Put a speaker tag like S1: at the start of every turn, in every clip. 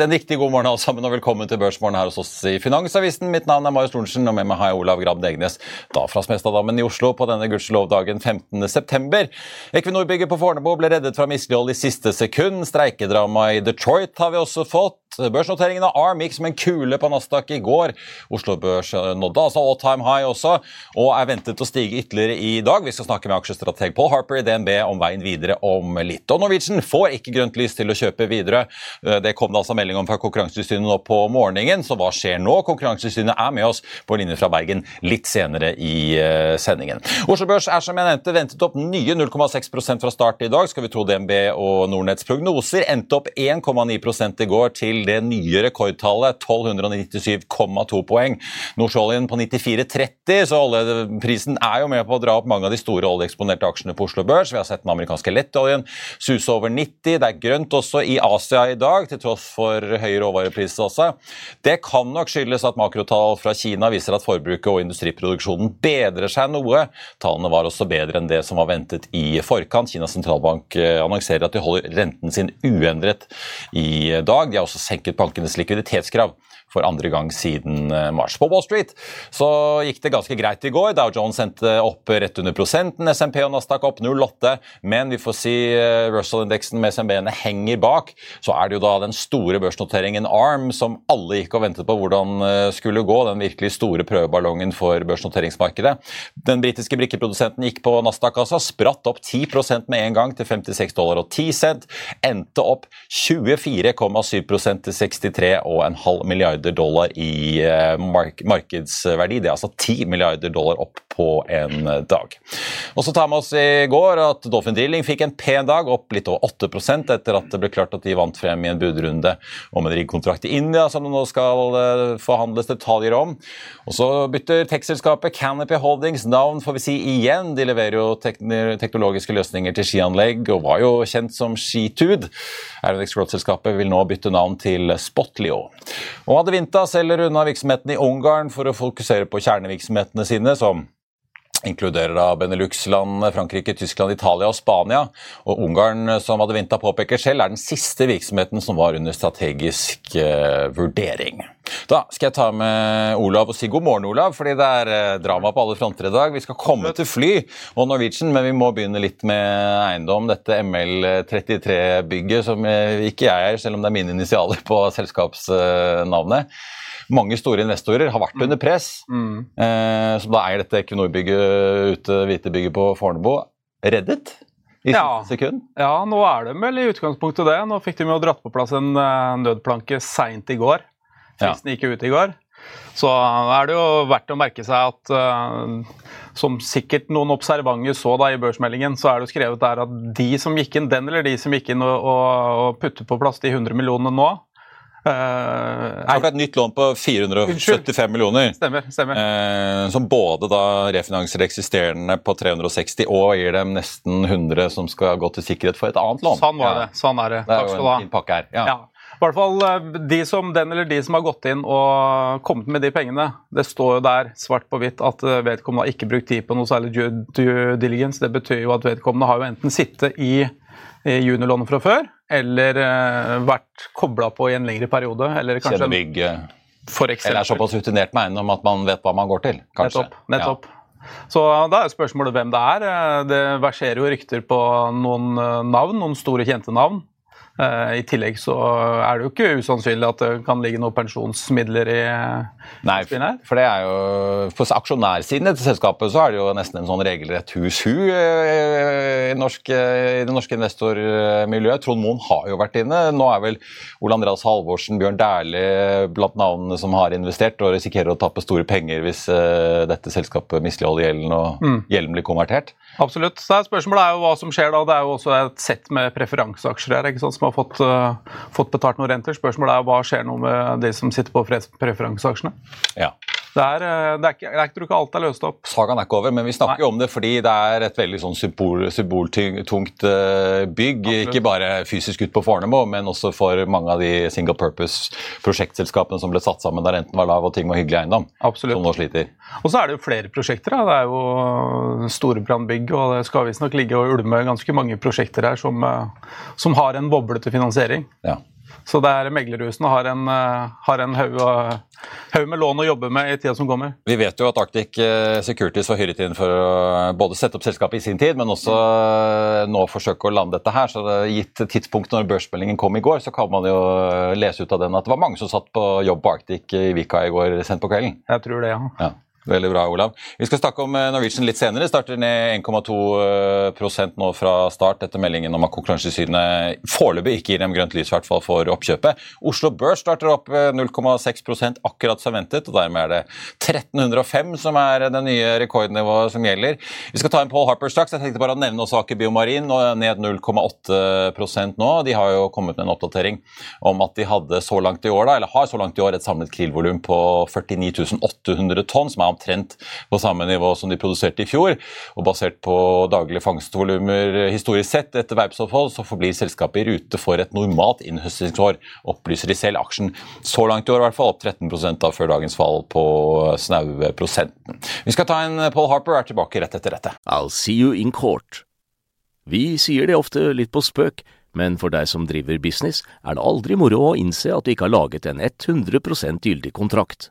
S1: En riktig god morgen alle sammen, og velkommen til Børsmorgen her hos oss i Finansavisen. Mitt navn er Marius Thorensen, og med meg har jeg Olav Grabb Degnes, da fra Smestadammen i Oslo på denne gudskjelovdagen 15.9. Equinor-bygget på Fornebu ble reddet fra mislighold i siste sekund. Streikedrama i Detroit har vi også fått. Børsnoteringen av ARM gikk som en kule på Nasdaq i går. Oslo Børs nådde altså all time high også, og er ventet å stige ytterligere i dag. Vi skal snakke med aksjestrateg Paul Harper i DNB om veien videre om litt. Og Norwegian får ikke grønt lys til å kjøpe videre. Det kom det altså melding om fra Konkurransetilsynet nå på morgenen, så hva skjer nå? Konkurransetilsynet er med oss på linje fra Bergen litt senere i sendingen. Oslo Børs er som jeg nevnte ventet opp nye 0,6 fra start i dag. Skal vi tro DNB og Nordnetts prognoser endte opp 1,9% i går til det nye rekordtallet 1297,2 poeng. Nordsjøoljen på 94,30, så oljeprisen er jo med på å dra opp mange av de store oljeeksponerte aksjene på Oslo Børs. Vi har sett den amerikanske lettoljen suse over 90. Det er grønt også i Asia i dag, til tross for høye råvarepriser også. Det kan nok skyldes at makrotall fra Kina viser at forbruket og industriproduksjonen bedrer seg noe. Tallene var også bedre enn det som var ventet i forkant. Kinas sentralbank annonserer at de holder renten sin uendret i dag. De har også senket bankenes likviditetskrav for andre gang siden mars. På Wall Street så gikk det ganske greit i går. Dow Jones endte opp rett under prosenten, SMP og Nasdaq opp 0,8, men vi får si Russell-indeksen med SMB-ene henger bak. Så er det jo da den store børsnoteringen ARM som alle gikk og ventet på hvordan skulle gå, den virkelig store prøveballongen for børsnoteringsmarkedet. Den britiske brikkeprodusenten gikk på Nasdaq altså, spratt opp 10% med en gang til 56 dollar og 10 cent, endte opp 24,7% til 63,5 milliarder dollar i mark markedsverdi. Det er altså 10 milliarder dollar opp på en dag. Og så tar vi oss i går at Dolphin Drilling fikk en pen dag, opp litt over 8% etter at det ble klart at de vant frem i en budrunde om en riggkontrakt i India, som det nå skal forhandles detaljer om. Og så bytter tekstselskapet Canopy Holdings navn, får vi si igjen. De leverer jo teknologiske løsninger til skianlegg og var jo kjent som Skitude. Aeronex Growth-selskapet vil nå bytte navn til Spotlio. Og Adevinta selger unna virksomheten i Ungarn for å fokusere på kjernevirksomhetene sine, som inkluderer da Benelux-land, Frankrike, Tyskland, Italia og Spania. Og Ungarn, som Adevinta påpeker selv, er den siste virksomheten som var under strategisk eh, vurdering. Da skal jeg ta med Olav og si god morgen, Olav, fordi det er eh, drama på alle fronter i dag. Vi skal komme til fly og Norwegian, men vi må begynne litt med eiendom. Dette ML33-bygget, som uh, ikke jeg er, selv om det er mine initialer på selskapsnavnet mange store investorer har vært under press, mm. eh, som da eier dette Equinor-bygget ute, hvite bygget på Fornebu. Reddet i ja. sekund?
S2: Ja, nå er de vel i utgangspunktet det. Nå fikk de jo dratt på plass en uh, nødplanke seint i går. Fristen ja. gikk ut i går. Så er det jo verdt å merke seg at uh, som sikkert noen observante så da i børsmeldingen, så er det jo skrevet der at de som gikk inn, den eller de som gikk inn og, og, og putter på plass de 100 millionene nå,
S1: Uh, det et nytt lån på 475 millioner.
S2: Stemmer, stemmer.
S1: Uh, som både da refinansier eksisterende på 360 og gir dem nesten 100 som skal gå til sikkerhet for et annet lån.
S2: Sånn var det. sånn er det.
S1: Det er en fin pakke her. Ja.
S2: ja. I hvert fall de som, Den eller de som har gått inn og kommet med de pengene. Det står jo der svart på hvitt at vedkommende har ikke brukt tid på noe særlig due diligence. Det betyr jo at vedkommende har jo enten sittet i juniorlånet fra før, eller uh, vært kobla på i en lengre periode. eller kanskje...
S1: Kjedebygg.
S2: For eksempel.
S1: Eller er såpass rutinert med eiendom at man vet hva man går til? kanskje.
S2: Nettopp. nettopp. Så da er spørsmålet hvem det er. Eh, det verserer jo rykter på noen eh, navn, noen store, kjente navn. Eh, I tillegg så er det jo ikke usannsynlig at det kan ligge noen pensjonsmidler i
S1: Nei, for det er jo På aksjonærsiden til selskapet så er det jo nesten en sånn regelrett hus-hu eh, i, norsk, i det norske investormiljøet. Trond Moen har jo vært inne. Nå er vel Ole Andreas Halvorsen, Bjørn Dæhlie blant navnene som har investert og risikerer å tappe store penger hvis dette selskapet misligholder gjelden og mm. gjelden blir konvertert.
S2: Absolutt. Så spørsmålet er jo hva som skjer da. Det er jo også et sett med preferanseaksjer her. ikke sant, har fått, uh, fått betalt noen renter. Spørsmålet er hva skjer nå med de som sitter på preferanseaksjene.
S1: Ja.
S2: Det er, eh, det er ikke, jeg tror ikke alt er løst opp.
S1: Sagaen er ikke over, men vi snakker jo om det fordi det er et veldig sånn symbol, symboltungt eh, bygg. Absolutt. Ikke bare fysisk ut på Fornebu, men også for mange av de single purpose-prosjektselskapene som ble satt sammen da renten var lav og ting var hyggelig eiendom.
S2: Absolutt.
S1: Som nå sliter.
S2: Og så er det jo flere prosjekter. Da. Det er jo Storebrandbygg, og det skal visstnok ligge og ulme ganske mange prosjekter her som, som har en boblete finansiering.
S1: Ja.
S2: Så det er meglerhusene har en, eh, har en haug, haug, med lån å jobbe med i tida som kommer.
S1: Vi vet jo at Arctic eh, Securities var hyret inn for å både sette opp selskapet i sin tid, men også eh, nå forsøke å lande dette her. Så det, gitt tidspunkt når børsmeldingen kom i går, så kan man jo lese ut av den at det var mange som satt på jobb på Arctic i Vika i går sent på kvelden.
S2: Jeg tror det, ja.
S1: ja. Veldig bra, Olav. Vi skal snakke om eh, Norwegian litt senere. Starter ned 1,2 eh, nå fra start etter meldingen om at Konkurransetilsynet foreløpig ikke gir dem grønt lys hvert fall for oppkjøpet. Oslo Børs starter opp 0,6% akkurat som ventet, og dermed er det 1305 som er det nye rekordnivået som gjelder. Vi skal ta en Paul Harper straks. Jeg tenkte bare å nevne også Aker Biomarin, ned 0,8% nå. De har jo kommet med en oppdatering om at de hadde så langt i år, da, eller har så langt i år et samlet krillvolum på 49 800 tonn, som er omtrent på samme nivå som de produserte i fjor. Og basert på daglige fangstvolumer historisk sett etter verpsopphold, så forblir selskapet i rute for et normalt innhøstingsår, opplyser de selv. Aksjen så langt i år i hvert fall opp 13 av før dagens fall på snaue prosenten. Vi skal ta en Paul Harper, er tilbake rett etter dette.
S3: I'll see you in court. Vi sier det ofte litt på spøk, men for deg som driver business, er det aldri moro å innse at du ikke har laget en 100% gyldig kontrakt.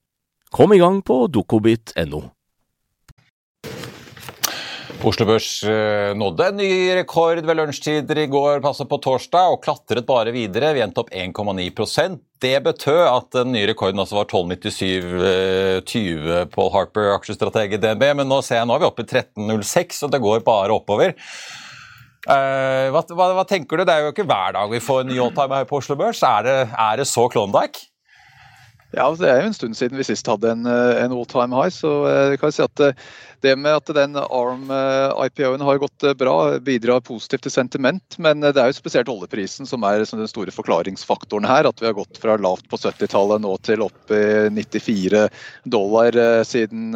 S3: Kom i gang på dokobit.no.
S1: Oslo Børs eh, nådde en ny rekord ved lunsjtider i går, passet på torsdag, og klatret bare videre. Vi endte opp 1,9% Det betød at den nye rekorden altså var 12,97,20 Paul Harper, aksjestrateg i DNB. Men nå ser jeg nå er vi oppe i 13,06, og det går bare oppover. Uh, hva, hva, hva, tenker du? Det er jo ikke hver dag vi får en ny alltime her på Oslo Børs. Er det, er det så Klondyke?
S4: Ja, altså, Det er jo en stund siden vi sist hadde en, eh, en all time high. så jeg eh, kan si at eh, Det med at den ARM-IPO-en har gått bra, bidrar positivt til sentiment. Men det er jo spesielt oljeprisen som er den store forklaringsfaktoren her. At vi har gått fra lavt på 70-tallet nå til opp i 94 dollar siden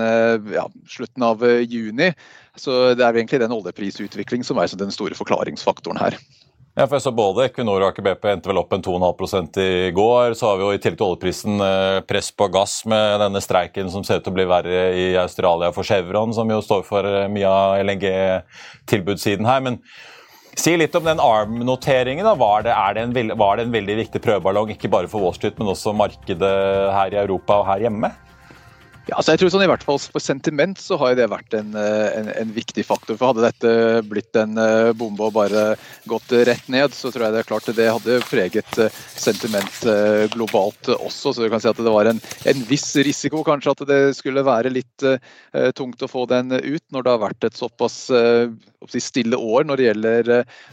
S4: ja, slutten av juni. Så det er egentlig den oljeprisutvikling som er den store forklaringsfaktoren her.
S1: Ja, for jeg så Både Equinor og Aker BP endte vel opp en 2,5 i går. Så har vi jo i tillegg til oljeprisen eh, press på gass med denne streiken som ser ut til å bli verre i Australia for Chevron, som jo står for eh, mye av LNG-tilbudssiden her. men Si litt om den ARM-noteringen. Var, var, det en veldig viktig prøveballong, ikke bare for Wall Street, men også markedet her i Europa og her hjemme?
S4: Ja, altså jeg tror sånn i hvert fall For sentiment så har det vært en, eh, en, en, viktig faktor. for Hadde dette blitt en eh, bombe og bare gått rett ned, så tror jeg det er klart det hadde preget eh, sentiment globalt også. Så du kan si at det var en, en viss risiko kanskje at det skulle være litt uh, tungt å få den ut, når det har vært et såpass uh, stille år når det gjelder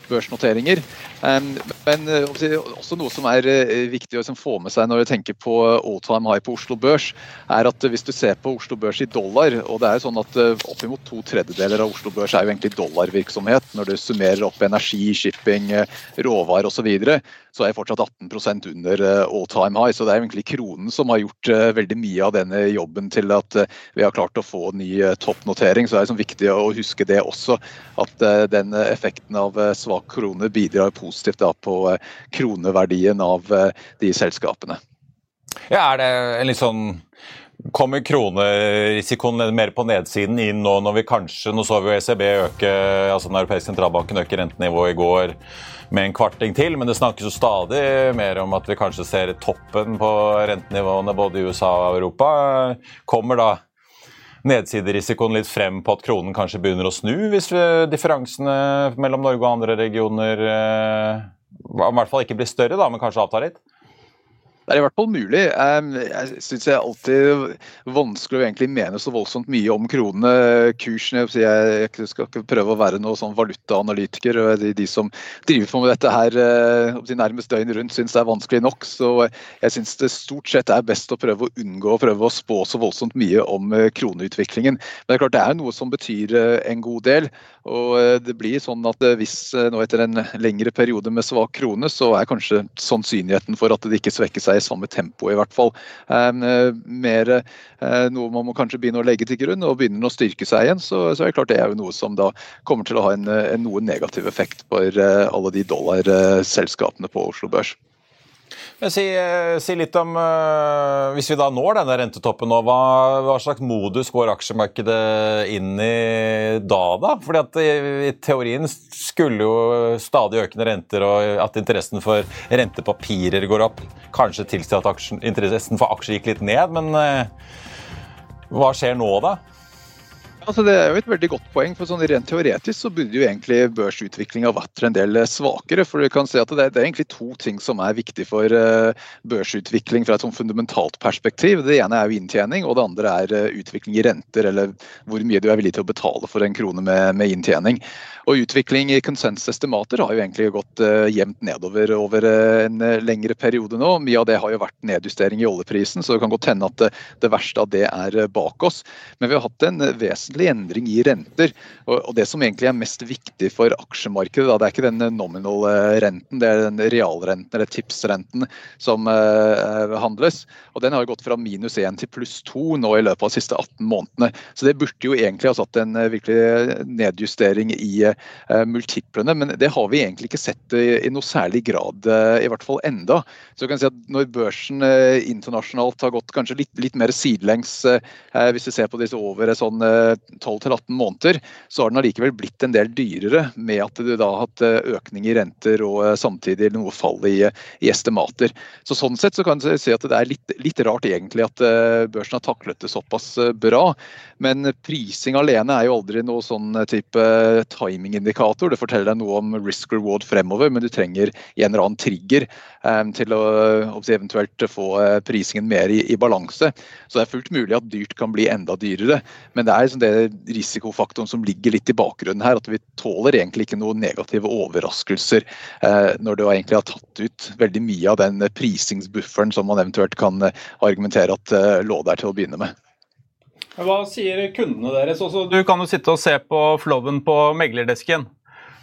S4: børsnoteringer. Um, men også noe som er viktig å liksom, få med seg når du tenker på all time high på Oslo Børs, er at hvis du ser på Oslo Børs i dollar, og det er sånn at eh, oppimot to tredjedeler av Oslo Børs er jo egentlig dollarvirksomhet. Når du summerer opp energi, shipping, eh, råvarer osv., så, videre, så er fortsatt 18% under eh, all time high. Så det er egentlig kronen som har gjort veldig mye av denne jobben til at vi har klart å få ny toppnotering. Så det er sånn viktig å huske det også, at den effekten av svak krone bidrar positivt på kroneverdien av de selskapene.
S1: Ja, er det en litt sånn Kommer kronerisikoen mer på nedsiden inn nå når vi kanskje Nå så vi jo ECB øke, altså den europeiske sentralbanken øke rentenivået i går med en kvarting til, men det snakkes jo stadig mer om at vi kanskje ser toppen på rentenivåene både i USA og Europa. Kommer da nedsiderisikoen litt frem på at kronen kanskje begynner å snu, hvis differansene mellom Norge og andre regioner eh, i hvert fall ikke blir større, da, men kanskje avtar litt?
S4: Det er i hvert fall mulig. Jeg syns det er alltid vanskelig å egentlig mene så voldsomt mye om kronene. Kursene Jeg skal ikke prøve å være noen sånn valutaanalytiker. De, som driver på med dette her eh, nærmest døgnet rundt, syns det er vanskelig nok. Så jeg syns det stort sett er best å prøve å unngå å prøve å spå så voldsomt mye om eh, kroneutviklingen. Men det er klart det er noe som betyr eh, en god del. Og det blir sånn at hvis nå etter en lengre periode med svak krone, så er kanskje sannsynligheten for at det ikke svekker seg i samme tempo, i hvert fall. Mer eh, noe man må kanskje begynne å legge til grunn, og begynner å styrke seg igjen, så, så er det klart det er jo noe som da kommer til å ha en, en noe negativ effekt for eh, alle de dollarselskapene på Oslo Børs.
S1: Si, eh, si, litt om uh, Hvis vi da når denne rentetoppen nå, hva, hva, slags modus går aksjemarkedet inn i da, da? Fordi at i, i, teorien skulle jo stadig økende renter og at interessen for rentepapirer går opp, kanskje tilsi at aksjen, interessen for aksjer gikk litt ned, men uh, hva skjer nå, da?
S4: Altså, det er jo et veldig godt poeng. for sånn Rent teoretisk så burde jo egentlig børsutviklinga vært en del svakere. for du kan se at det er, egentlig to ting som er viktig for uh, børsutvikling fra et sånn fundamentalt perspektiv. Det ene er jo inntjening, og det andre er uh, utvikling i renter, eller hvor mye du er villig til å betale for en krone med, med inntjening. Og Utvikling i konsensusestimater har jo egentlig gått uh, jevnt nedover over en lengre periode nå. Mye av det har jo vært nedjustering i oljeprisen, så det kan godt hende at det, det verste av det er bak oss. Men vi har hatt en vesentlig vesentlig endring i renter. Og, Det som egentlig er mest viktig for aksjemarkedet, da, det er ikke den eh, renten, det er den realrenten eller tipsrenten som uh, handles. Og Den har gått fra minus 1 til pluss 2 nå i løpet av de siste 18 månedene. Så det burde jo egentlig ha satt en virkelig nedjustering i uh, multiplene, men det har vi egentlig ikke sett i, i noe særlig grad, uh, i hvert fall enda. Så kan si at Når børsen internasjonalt har gått kanskje litt, litt mer sidelengs, hvis vi ser på disse over sånn 12-18 måneder, så har den allikevel blitt en del dyrere med at du da har hatt eh, økning i renter og eh, samtidig noe fall i, i estimater. Så Sånn sett så kan du si at det er litt, litt, rart egentlig at eh, børsen har taklet det såpass bra. Men prising alene er jo aldri noe sånn type timingindikator. Det forteller deg noe om risk reward fremover, men du trenger en eller annen trigger um, til å eventuelt få prisingen mer i, i balanse. Så det er fullt mulig at dyrt kan bli enda dyrere. Men det er liksom det risikofaktoren som ligger litt i bakgrunnen her. At vi tåler egentlig ikke noen negative overraskelser eh, når du egentlig har tatt ut veldig mye av den prisingsbufferen som man eventuelt kan eh, argumentere at eh, lå der til å begynne med.
S2: Hva sier kundene deres? Også, du kan jo sitte og se på flowen på meglerdesken.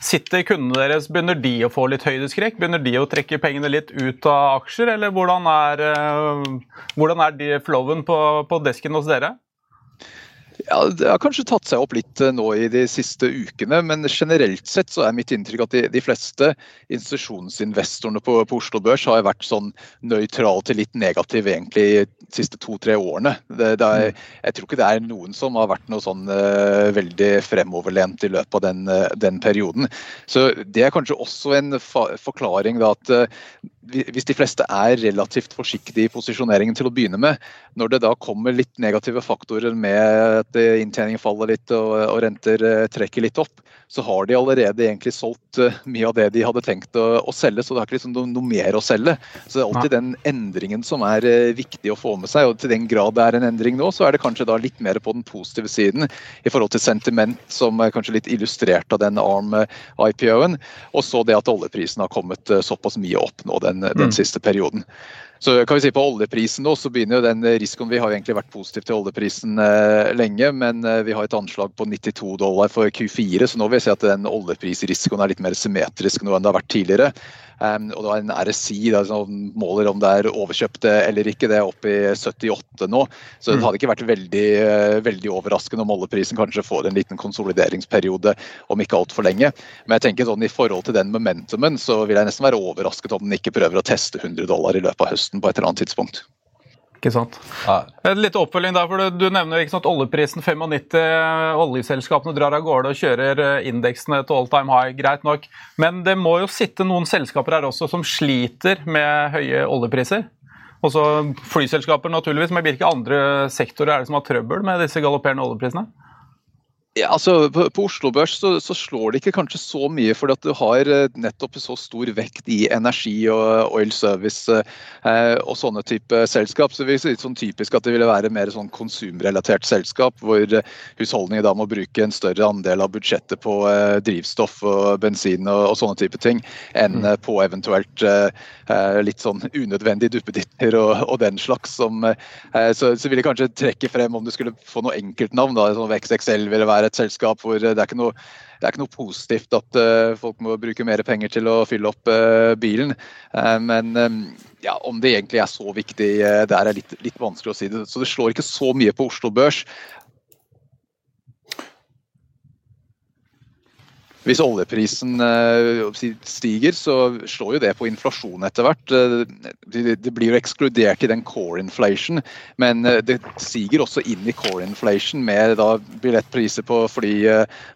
S2: Sitter kundene deres, Begynner de å få litt høydeskrekk? Begynner de å trekke pengene litt ut av aksjer, eller hvordan er, hvordan er de flowen på, på desken hos dere?
S4: Ja, Det har kanskje tatt seg opp litt eh, nå i de siste ukene, men generelt sett så er mitt inntrykk at de, de fleste institusjonsinvestorene på, på, Oslo Børs har vært sånn nøytrale til litt negative egentlig de siste to-tre årene. Det, det er, mm. jeg tror ikke det er noen som har vært noe sånn uh, veldig fremoverlent i løpet av den, uh, den, perioden. Så Det er kanskje også en forklaring da, at uh, hvis de fleste er relativt forsiktige i posisjoneringen til å begynne med, når det da kommer litt negative faktorer med at inntjeningen faller litt og, og renter eh, trekker litt opp, så har de allerede egentlig solgt eh, mye av det de hadde tenkt å, å selge. Så det er ikke liksom noe, mer å selge. Så det er alltid den endringen som er uh, viktig å få med seg. Og til den grad det er en endring nå, så er det kanskje da litt mer på den positive siden i forhold til sentiment, som er kanskje litt illustrert av den ARM-IPO-en. Og så det at oljeprisen har kommet såpass mye opp nå den, den mm. siste perioden. Så kan vi si På oljeprisen nå, så begynner jo den risikoen Vi har egentlig vært positive til oljeprisen eh, lenge, men eh, vi har et anslag på 92 dollar for Q4, så nå vil jeg si at den oljeprisrisikoen er litt mer symmetrisk nå enn det har vært tidligere. Um, og det var en RSI da, som måler om det er overkjøpt eller ikke. Det er oppe i 78 nå. Så det mm. hadde ikke vært veldig, veldig overraskende om oljeprisen kanskje får en liten konsolideringsperiode om ikke altfor lenge. Men jeg tenker sånn i forhold til den momentumen så vil jeg nesten være overrasket om den ikke prøver å teste 100 dollar i løpet av høsten på et eller annet tidspunkt.
S2: Ikke sant. Ja. Litt oppfølging der, for Du, nevner ikke sant, oljeprisen 95. Oljeselskapene drar av gårde og kjører eh, indeksene til all time high. Greit nok. Men det må jo sitte noen selskaper her også som sliter med høye oljepriser. Også flyselskaper, naturligvis. Men hvilke andre sektorer er det som har trøbbel med disse galopperende oljeprisene?
S4: Ja, altså På, på Oslo Børs så, så, slår det ikke kanskje så mye, fordi at du har eh, nettopp så stor vekt i energi og oil service eh, og sånne type selskap. Så det vil sånn typisk at det ville være mer sånn konsumrelatert selskap, hvor husholdninger da må bruke en større andel av budsjettet på eh, drivstoff og bensin og, og, sånne type ting, enn mm. Eh, på eventuelt eh, eh, litt sånn unødvendige duppeditter og, og, den slags. Som, så, så vil jeg kanskje trekke frem om du skulle få noe enkeltnavn, da, sånn VXXL ville være er et selskap hvor det er ikke noe, er ikke noe positivt at uh, folk må bruke mer penger til å fylle opp uh, bilen. Men ja, om det egentlig er så viktig, det er litt, litt, vanskelig å si. det. Så det slår ikke så mye på Oslo Børs. Hvis oljeprisen eh, stiger, så slår jo det på inflasjon etter hvert. Eh, det blir jo ekskludert i den core inflation, men eh, det stiger også inn i core inflation med da billettpriser på fly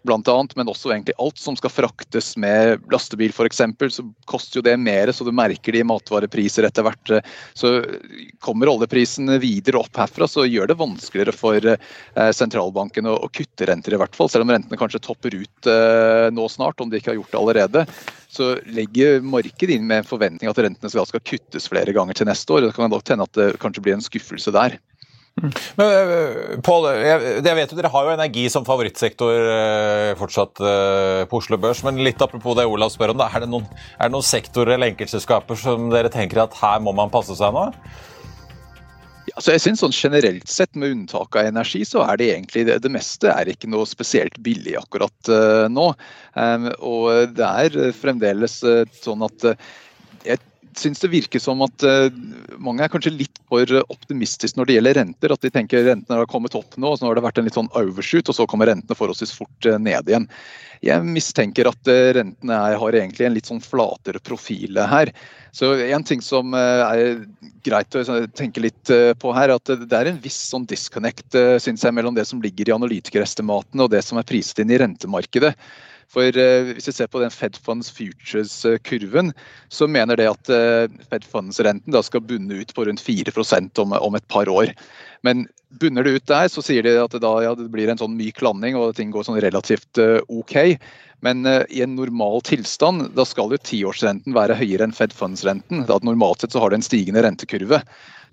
S4: bl.a., men også egentlig alt som skal fraktes med lastebil f.eks., så koster jo det mer, så du merker det i matvarepriser etter hvert. Så kommer oljeprisen videre opp herfra, så gjør det vanskeligere for sentralbanken å kutte renter, i hvert fall, selv om rentene kanskje topper ut nå snart, om de ikke har gjort det allerede, så legger markedet inn med en forventning at rentene skal, skal kuttes flere ganger til neste år. Det kan godt hende at det kanskje blir en skuffelse der.
S1: Men eh, Paul, jeg, jeg, vet jo Dere har jo energi som favorittsektor eh, fortsatt eh, på Oslo Børs. Men litt apropos det Olav spør om, er, det noen, er det noen sektorer eller enkeltselskaper som dere tenker at her må man passe seg nå?
S4: Altså jeg synes sånn Generelt sett, med unntak av energi, så er det egentlig det, det meste er ikke noe spesielt billig akkurat uh, nå. Um, og det er fremdeles uh, sånn at uh, jeg syns det virker som at mange er kanskje litt for optimistiske når det gjelder renter. At de tenker rentene har kommet opp nå, og så har det vært en litt sånn overshoot, og så kommer rentene forholdsvis fort ned igjen. Jeg mistenker at rentene er, har egentlig en litt sånn flatere profil her. Så En ting som eh, er greit å tenke litt eh, på her, er at det er en viss sånn disconnect eh, synes jeg, mellom det som ligger i analytikerestimatene og det som er priset inn i rentemarkedet. For Hvis vi ser på den Fed Funds Futures-kurven, så mener det at Fed Funds-renten skal bunne ut på rundt 4 om, om et par år. Men bunner det ut der, så sier de at det, da, ja, det blir en sånn myk landing og ting går sånn relativt OK. Men i en normal tilstand da skal jo tiårsrenten være høyere enn Fed Funds-renten. Normalt sett så har det en stigende rentekurve.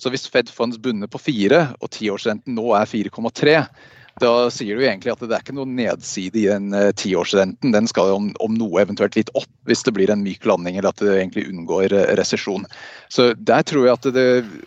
S4: Så hvis Fed Funds bunner på 4 og tiårsrenten nå er 4,3 da sier du egentlig at det er ikke noe nedside i den uh, tiårsrenten. Den skal om, om, noe eventuelt litt opp hvis det blir en myk landing eller at det egentlig unngår uh, resesjon. Så Der tror jeg at det,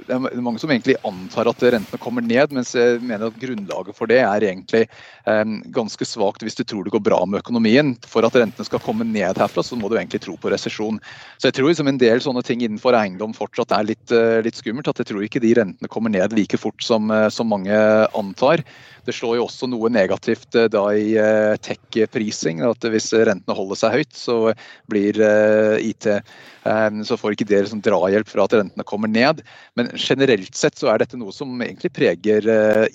S4: det, er mange som egentlig antar at rentene kommer ned, mens jeg mener at grunnlaget for det er egentlig um, ganske svakt hvis du tror det går bra med økonomien. For at rentene skal komme ned herfra, så må du egentlig tro på resesjon. Så jeg tror liksom en del sånne ting innenfor eiendom fortsatt er litt, uh, litt skummelt. At jeg tror ikke de rentene kommer ned like fort som, som mange antar. Det slår jo også noe negativt da i tech-prising. at Hvis rentene holder seg høyt, så blir IT så får ikke det liksom drahjelp fra at rentene kommer ned. Men generelt sett så er dette noe som egentlig preger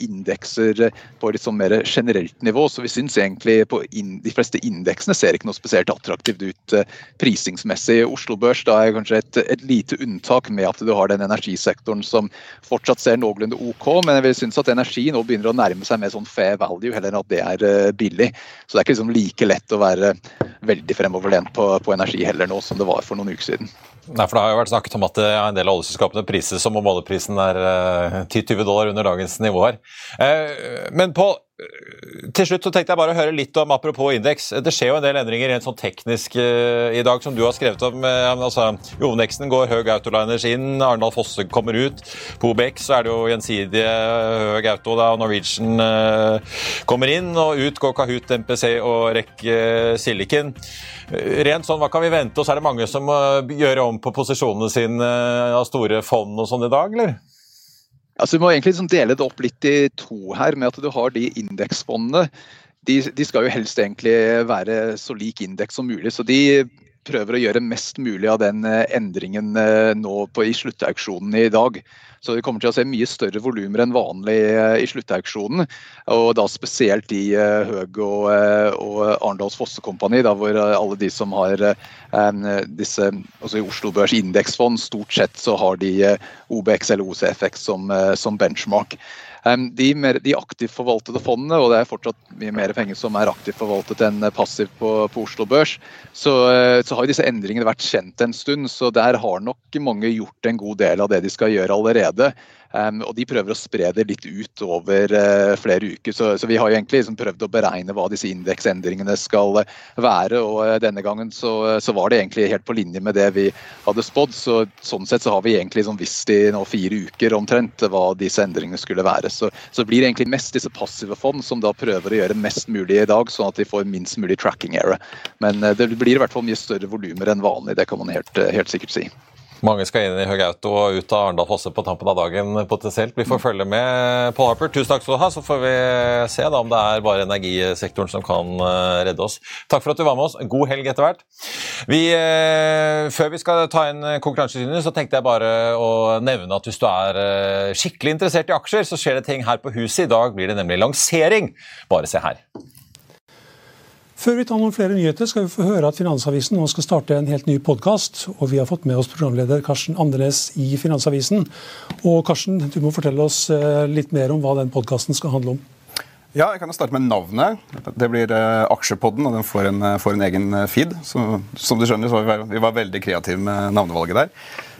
S4: indekser på litt sånn mer generelt nivå. Så vi syns egentlig på de fleste indeksene ser ikke noe spesielt attraktivt ut prisingsmessig. Oslo Børs da er kanskje et, et lite unntak med at du har den energisektoren som fortsatt ser noenlunde OK, men jeg vil synes at energi nå begynner å nærme seg mer sånn fair value heller enn at det er uh, billig. Så det er ikke liksom like lett å være veldig fremoverlent på, på, energi heller nå som det var for noen uker siden.
S1: Nei, for Det har jo vært snakket om at en del av oljeselskapene prises som om oljeprisen er eh, 10-20 dollar under dagens nivå her. Uh, men på til slutt så tenkte jeg bare å høre litt om apropos indeks. Det skjer jo en del endringer rent sånn teknisk eh, i dag, som du har skrevet om. Uh, altså, Jovneksten går, Høg Autoliners inn, Arendal Fosse kommer ut. På OBX så er det jo gjensidige Høg Auto da, og Norwegian kommer inn. Og ut går Kahoot, MPC og REC Silicon. Rent sånn, Hva kan vi vente Og så Er det mange som må gjøre på posisjonene sine av store fond og sånn i dag, eller?
S4: Altså, vi må egentlig liksom dele det opp litt i to her, med at du har de indeksfondene. De, de, skal jo helst egentlig være så lik indeks som mulig. så de prøver å gjøre mest mulig av den eh, endringen eh, nå på, i sluttauksjonen i dag. Så vi kommer til å se mye større volumer enn vanlig eh, i sluttauksjonen. Og da spesielt i Høg og, og Arendals Fossekompani, hvor alle de som har disse altså i Oslo Børs indeksfond, stort sett så har de OBX eller OCFX som, som benchmark. De, mer, de aktivt forvaltede fondene, og det er fortsatt mye mer penger som er aktivt forvaltet enn passivt på, på Oslo Børs, så, eh, så, har disse endringene vært kjent en stund. Så der har nok mange gjort en god del av det de skal gjøre allerede. Um, og de prøver å spre det litt ut over uh, flere uker. Så, så, vi har jo egentlig liksom prøvd å beregne hva disse indeksendringene skal være. Og uh, denne gangen så, så, var det egentlig helt på linje med det vi hadde spådd. Så, sånn sett så har vi egentlig liksom visst i nå fire uker omtrent hva disse endringene skulle være. Så, så blir det egentlig mest disse passive fond som da prøver å gjøre mest mulig i dag, sånn at de får minst mulig tracking error. Men uh, det blir i hvert fall mye større volumer enn vanlig, det kan man helt, helt sikkert si.
S1: Mange skal inn i Høg Auto og ut av Arendal Fosse på tampen av dagen potensielt. Vi får følge med. Paul Harper, tusen takk skal du ha. Så får vi se da om det er bare energisektoren som kan eh, redde oss. Takk for at du var med oss. God helg etter hvert. Vi, eh, før vi skal ta inn konkurransesynet, så tenkte jeg bare å nevne at hvis du er eh, skikkelig interessert i aksjer, så skjer det ting her på huset. I dag blir det nemlig lansering. Bare se her.
S5: Før vi tar noen flere nyheter, skal vi få høre at Finansavisen nå skal starte en helt ny podkast. Og vi har fått med oss programleder Karsten Andenes i Finansavisen. Og Karsten, du må fortelle oss eh, litt mer om hva den podkasten skal handle om.
S6: Ja, jeg kan jo starte med navnet. Det blir uh, Aksjepodden, og den får en, får en egen feed. Så, som du skjønner, så var vi, vi var veldig kreative med navnevalget der.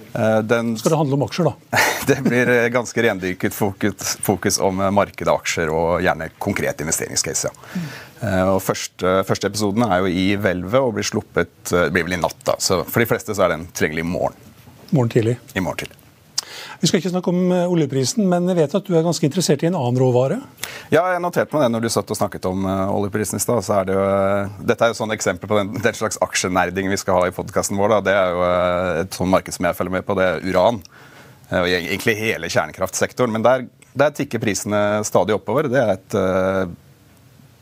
S5: Uh, den, skal det handle om aksjer, da?
S6: det blir ganske rendyrket fokus, fokus om markedet, aksjer og gjerne konkret investeringscase. ja. Mm. Eh, og første, første, episoden er jo i hvelvet og blir sluppet eh, det blir vel i natt. da, så For de fleste så er den tilgjengelig i morgen.
S5: Morgen tidlig.
S6: I morgen tidlig.
S5: Vi skal ikke snakke om eh, oljeprisen, men jeg vet at du er ganske interessert i en annen råvare?
S6: Ja, jeg noterte meg det når du satt og snakket om oljeprisen i stad. så er det jo, Dette er jo sånn eksempel på den, den slags aksjenerding vi skal ha i podkasten vår. Da. Det er jo et sånt marked som jeg følger med på, det er uran. og egentlig hele kjernekraftsektoren. Men der, der tikker prisene stadig oppover. Det er et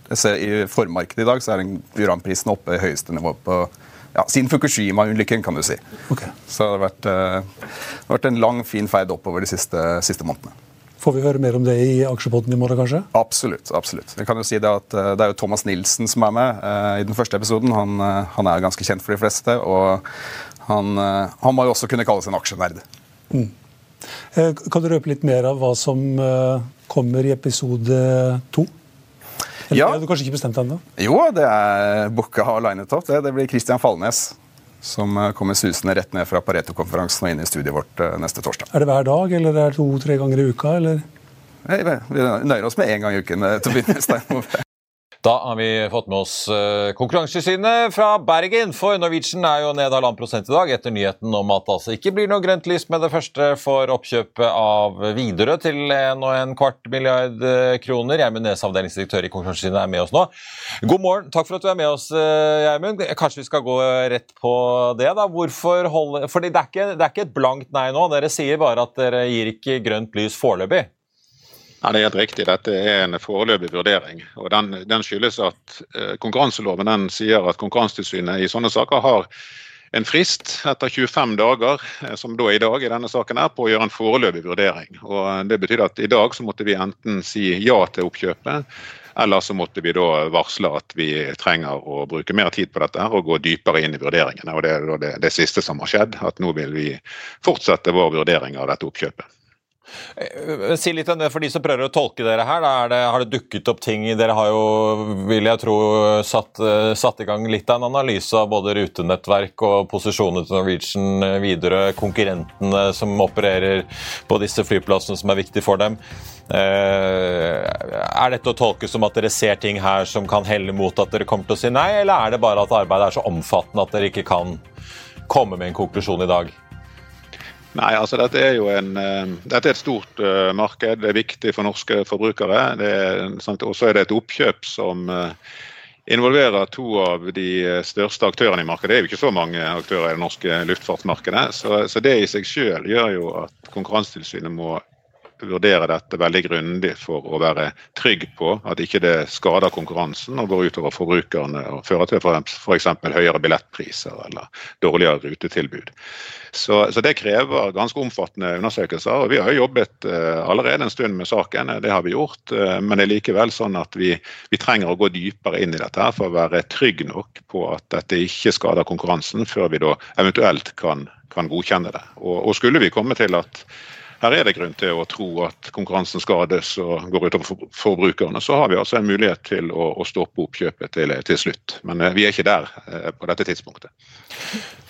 S6: jeg ser I formarkedet i dag så er uranprisen oppe i høyeste nivå på ja, siden Fukushima-ulykken, kan du si. Okay. Så det har vært, uh, det har vært, en lang, fin ferd oppover de siste, siste, månedene.
S5: Får vi høre mer om det i aksjepodden i morgen, kanskje?
S6: Absolutt. absolutt. Jeg kan jo si Det at uh, det er jo Thomas Nilsen som er med uh, i den første episoden. Han, han, er ganske kjent for de fleste. Og han, han må jo også kunne kalles en aksjenerd. Mm.
S5: Kan du røpe litt mer av hva som kommer i episode to? Eller ja. har du kanskje ikke bestemt ennå?
S6: Jo, det er booka og linet opp. Det, det blir Christian Falnes som eh, kommer susende rett ned fra Pareto-konferansen og inn i studiet vårt eh, neste torsdag.
S5: Er det hver dag, eller er det to-tre ganger i uka? eller?
S6: Vi nøyer oss med én gang i uken. Eh, til å begynne.
S1: Da har vi fått med oss uh, Konkurransetilsynet fra Bergen, for Norwegian er jo ned halvannen prosent i dag etter nyheten om at det altså ikke blir noe grønt lys med det første for oppkjøpet av Widerøe til en og en kvart milliard uh, kroner. Gjermund Nes, avdelingsdirektør i Konkurransetilsynet, er med oss nå. God morgen, takk for at du er med oss, uh, Gjermund. Kanskje vi skal gå rett på det, da. Hvorfor holde Fordi det er, ikke, det er ikke et blankt nei nå. Dere sier bare at dere gir ikke grønt lys foreløpig.
S7: Ja, Det er helt riktig. Dette er en foreløpig vurdering. og Den, den skyldes at eh, konkurranseloven den sier at Konkurransetilsynet i sånne saker har en frist etter 25 dager, eh, som da i dag i denne saken er, på å gjøre en foreløpig vurdering. Og Det betyr at i dag så måtte vi enten si ja til oppkjøpet, eller så måtte vi da varsle at vi trenger å bruke mer tid på dette og gå dypere inn i vurderingene. Og Det er det, det siste som har skjedd, at nå vil vi fortsette vår vurdering av dette oppkjøpet.
S1: Eh, si litt om det for de som prøver å tolke dere her. Det, har det dukket opp ting Dere har jo, vil jeg tro, satt, eh, satt, i gang litt av en analyse av både rutenettverk og posisjonen til Norwegian Widerøe, videre, konkurrentene som opererer på disse flyplassene som er viktige for dem. Er dette å tolke som at dere ser ting her som kan helle mot at dere kommer til å si nei, eller er det bare at arbeidet er så omfattende at dere ikke kan komme med en konklusjon i dag?
S7: Nei, altså dette er jo en, uh, dette er et stort uh, marked. Det er viktig for norske forbrukere. Og så er det et oppkjøp som uh, involverer to av de største aktørene i markedet. Det er jo ikke så mange aktører i det norske luftfartsmarkedet. Så, så det i seg selv gjør jo at Konkurransetilsynet må vurdere dette veldig grundig for å være trygg på at ikke det skader konkurransen og går utover forbrukerne og fører til f.eks. høyere billettpriser eller dårligere rutetilbud. Så, så, Det krever ganske omfattende undersøkelser. og Vi har jo jobbet uh, allerede en stund med saken, det har vi gjort. Uh, men det er likevel sånn at vi, vi, trenger å gå dypere inn i dette her for å være trygg nok på at dette ikke skader konkurransen, før vi da eventuelt kan, kan godkjenne det. Og, og skulle vi komme til at her er det grunn til å tro at konkurransen skades og går utover forbrukerne, så har vi altså en mulighet til å, å stoppe oppkjøpet til, til, slutt. Men eh, vi er ikke der eh, på dette tidspunktet.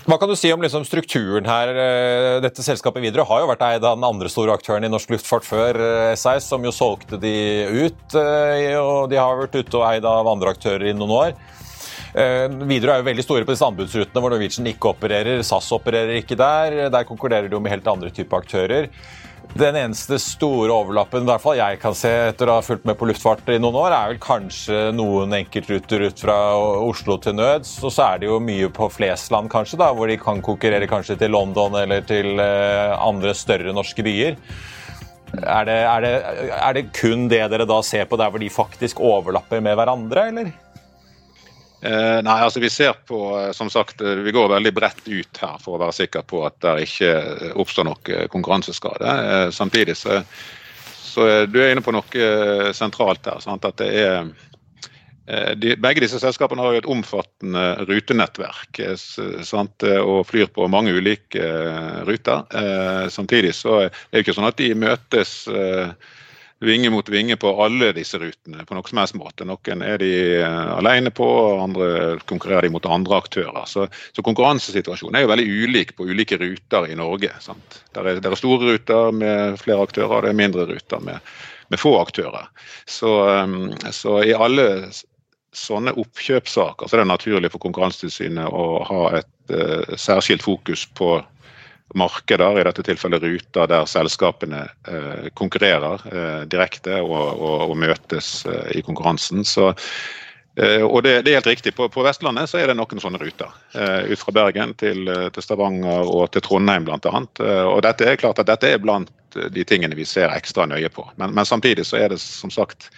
S1: Hva kan du si om liksom strukturen her? Eh, dette selskapet Widerøe har jo vært eid av den andre store aktøren i norsk luftfart før SAS, som jo solgte de ut. Og de har vært ute og eid av andre aktører i noen år. Widerøe er jo veldig store på disse anbudsrutene hvor Norwegian ikke opererer. SAS opererer ikke der. Der konkurrerer de jo med helt andre typer aktører. Den eneste store overlappen i hvert fall jeg kan se etter å ha fulgt med på luftfart i noen år, er vel kanskje noen enkeltruter ut fra Oslo til nøds. Og så er det jo mye på Flesland, kanskje, da, hvor de kan konkurrere kanskje til London eller til eh, andre større norske byer. Er det, er, det, er det kun det dere da ser på der hvor de faktisk overlapper med hverandre, eller?
S7: Eh, nei, altså vi ser på, eh, som sagt, eh, vi går veldig bredt ut her for å være sikker på at det ikke eh, oppstår noe konkurranseskade. Eh, samtidig så, så er inne på noe sentralt her. Sant? at det er de, begge disse selskapene har jo et omfattende rutenettverk sant? og flyr på mange ulike ruter. Samtidig så er det ikke sånn at de møtes vinge mot vinge på alle disse rutene på noen som helst måte. Noen er de eh, alene på, andre konkurrerer de mot andre aktører. Så, så konkurransesituasjonen er jo veldig ulik på ulike ruter i Norge. Sant? Der er, der er store ruter med flere aktører, og det er mindre ruter med, med få aktører. Så, um, så, i alle sånne oppkjøpssaker så er det naturlig for Konkurransetilsynet å ha et uh, særskilt fokus på markeder, i dette tilfellet ruter der selskapene eh, konkurrerer eh, direkte og, og, og møtes eh, i konkurransen. Så, eh, og det, det, er helt riktig. På, på, Vestlandet så er det noen sånne ruter. Eh, ut fra Bergen til, eh, til, Stavanger og til Trondheim bl.a. og dette er klart at dette er blant de tingene vi ser ekstra nøye på. Men, men samtidig så er det som sagt